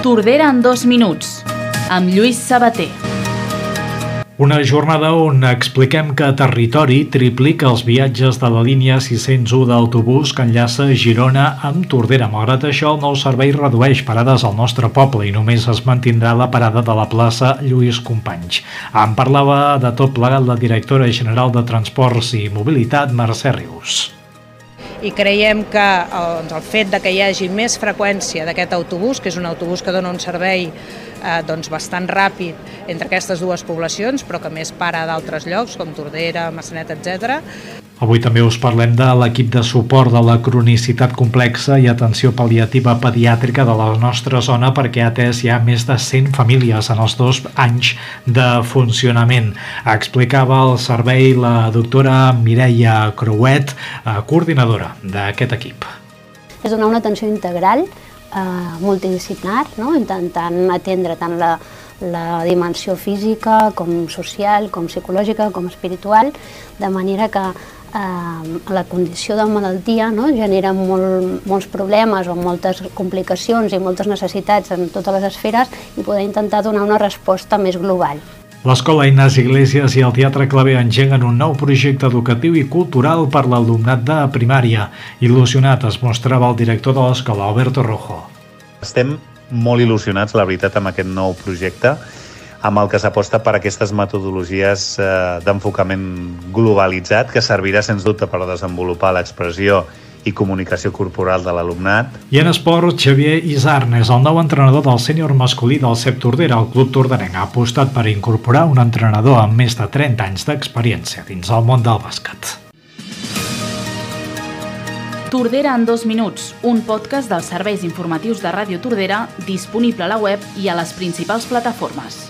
Tordera en dos minuts, amb Lluís Sabater. Una jornada on expliquem que Territori triplica els viatges de la línia 601 d'autobús que enllaça Girona amb Tordera. Malgrat això, el nou servei redueix parades al nostre poble i només es mantindrà la parada de la plaça Lluís Companys. En parlava de tot plegat la directora general de Transports i Mobilitat, Mercè Rius i creiem que el, doncs, el fet de que hi hagi més freqüència d'aquest autobús, que és un autobús que dona un servei eh, doncs, bastant ràpid entre aquestes dues poblacions, però que més para d'altres llocs, com Tordera, Massanet, etc. Avui també us parlem de l'equip de suport de la cronicitat complexa i atenció pal·liativa pediàtrica de la nostra zona perquè ha atès ja més de 100 famílies en els dos anys de funcionament. Explicava el servei la doctora Mireia Crouet, eh, coordinadora d'aquest equip. És donar una atenció integral eh, multidisciplinar, no? intentant atendre tant la, la dimensió física, com social, com psicològica, com espiritual, de manera que eh, la condició de malaltia no? genera molt, molts problemes o moltes complicacions i moltes necessitats en totes les esferes i poder intentar donar una resposta més global. L'Escola Inés Iglesias i el Teatre Clavé engeguen un nou projecte educatiu i cultural per l'alumnat de primària. Il·lusionat es mostrava el director de l'escola, Alberto Rojo. Estem molt il·lusionats, la veritat, amb aquest nou projecte amb el que s'aposta per aquestes metodologies eh, d'enfocament globalitzat que servirà sens dubte per desenvolupar l'expressió i comunicació corporal de l'alumnat. I en esport, Xavier Isarnes, el nou entrenador del sènior masculí del CEP Tordera, el Club Tordarenc, ha apostat per incorporar un entrenador amb més de 30 anys d'experiència dins el món del bàsquet. Tordera en dos minuts, un podcast dels serveis informatius de Ràdio Tordera disponible a la web i a les principals plataformes.